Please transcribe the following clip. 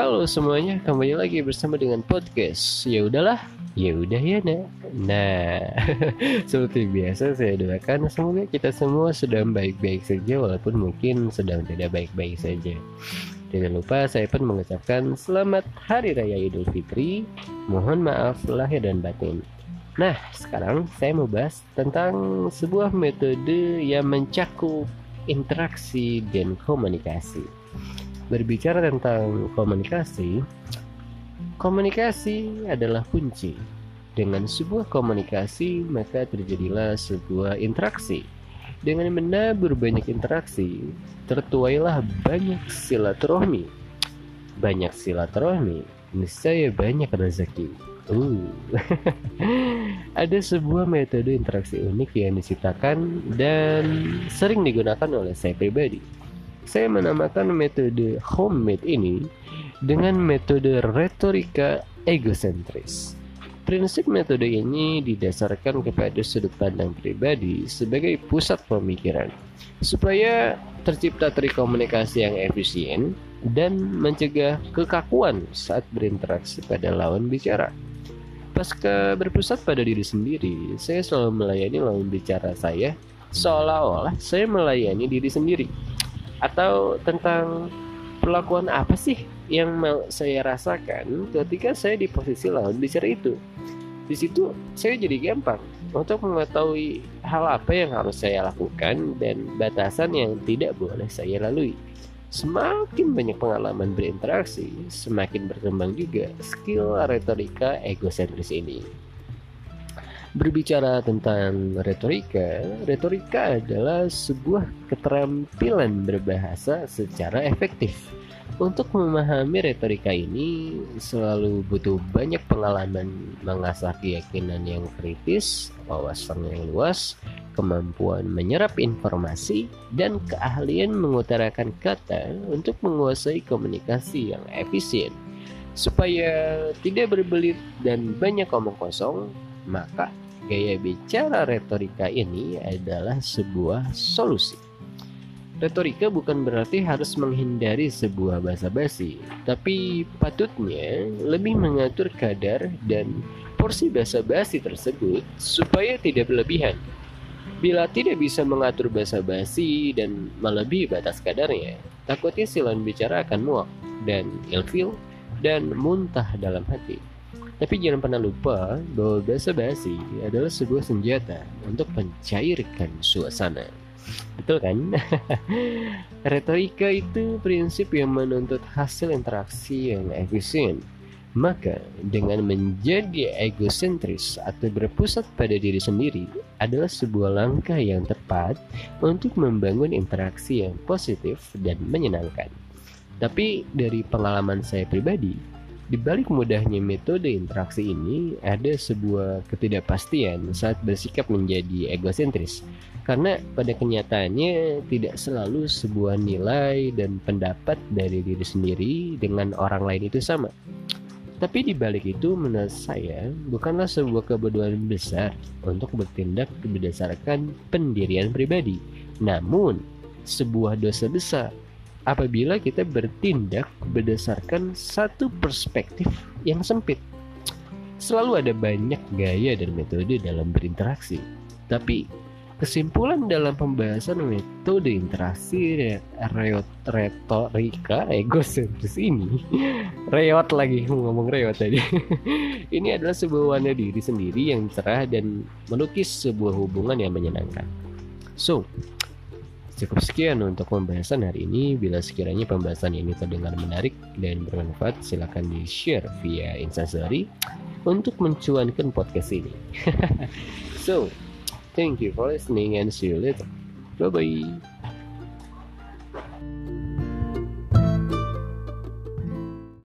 Halo semuanya, kembali lagi bersama dengan podcast. Ya udahlah, ya udah ya nak. Nah, seperti biasa saya doakan semoga kita semua sedang baik-baik saja walaupun mungkin sedang tidak baik-baik saja. Jangan lupa saya pun mengucapkan selamat Hari Raya Idul Fitri. Mohon maaf lahir dan batin. Nah, sekarang saya mau bahas tentang sebuah metode yang mencakup interaksi dan komunikasi. Berbicara tentang komunikasi, komunikasi adalah kunci. Dengan sebuah komunikasi, maka terjadilah sebuah interaksi. Dengan menabur banyak interaksi, tertuailah banyak silaturahmi. Banyak silaturahmi, niscaya banyak rezeki. Uh. Ada sebuah metode interaksi unik yang diciptakan dan sering digunakan oleh saya pribadi. Saya menamakan metode homemade ini dengan metode retorika egosentris. Prinsip metode ini didasarkan kepada sudut pandang pribadi sebagai pusat pemikiran, supaya tercipta komunikasi yang efisien dan mencegah kekakuan saat berinteraksi pada lawan bicara. Pasca berpusat pada diri sendiri, saya selalu melayani lawan bicara saya seolah-olah saya melayani diri sendiri. Atau tentang perlakuan apa sih yang mau saya rasakan ketika saya di posisi lawan bicara itu. Di situ saya jadi gampang untuk mengetahui hal apa yang harus saya lakukan dan batasan yang tidak boleh saya lalui. Semakin banyak pengalaman berinteraksi, semakin berkembang juga skill retorika egosentris ini. Berbicara tentang retorika, retorika adalah sebuah keterampilan berbahasa secara efektif. Untuk memahami retorika ini selalu butuh banyak pengalaman mengasah keyakinan yang kritis, wawasan yang luas, kemampuan menyerap informasi, dan keahlian mengutarakan kata untuk menguasai komunikasi yang efisien. Supaya tidak berbelit dan banyak omong kosong, maka gaya bicara retorika ini adalah sebuah solusi. Retorika bukan berarti harus menghindari sebuah bahasa basi, tapi patutnya lebih mengatur kadar dan porsi bahasa basi tersebut supaya tidak berlebihan. Bila tidak bisa mengatur bahasa basi dan melebihi batas kadarnya, takutnya silan bicara akan muak dan ilfil dan muntah dalam hati. Tapi jangan pernah lupa bahwa bahasa basi adalah sebuah senjata untuk mencairkan suasana. Betul kan? Retorika itu prinsip yang menuntut hasil interaksi yang efisien. Maka, dengan menjadi egosentris atau berpusat pada diri sendiri adalah sebuah langkah yang tepat untuk membangun interaksi yang positif dan menyenangkan. Tapi dari pengalaman saya pribadi, di balik mudahnya metode interaksi ini, ada sebuah ketidakpastian saat bersikap menjadi egosentris. Karena pada kenyataannya tidak selalu sebuah nilai dan pendapat dari diri sendiri dengan orang lain itu sama. Tapi di balik itu menurut saya bukanlah sebuah kebodohan besar untuk bertindak berdasarkan pendirian pribadi. Namun, sebuah dosa besar apabila kita bertindak berdasarkan satu perspektif yang sempit. Selalu ada banyak gaya dan metode dalam berinteraksi. Tapi kesimpulan dalam pembahasan metode interaksi reot retorika egosentris ini reot lagi ngomong reot tadi ini adalah sebuah warna diri sendiri yang cerah dan melukis sebuah hubungan yang menyenangkan so Cukup sekian untuk pembahasan hari ini. Bila sekiranya pembahasan ini terdengar menarik dan bermanfaat, silakan di-share via Instastory untuk mencuankan podcast ini. so, thank you for listening and see you later. Bye-bye.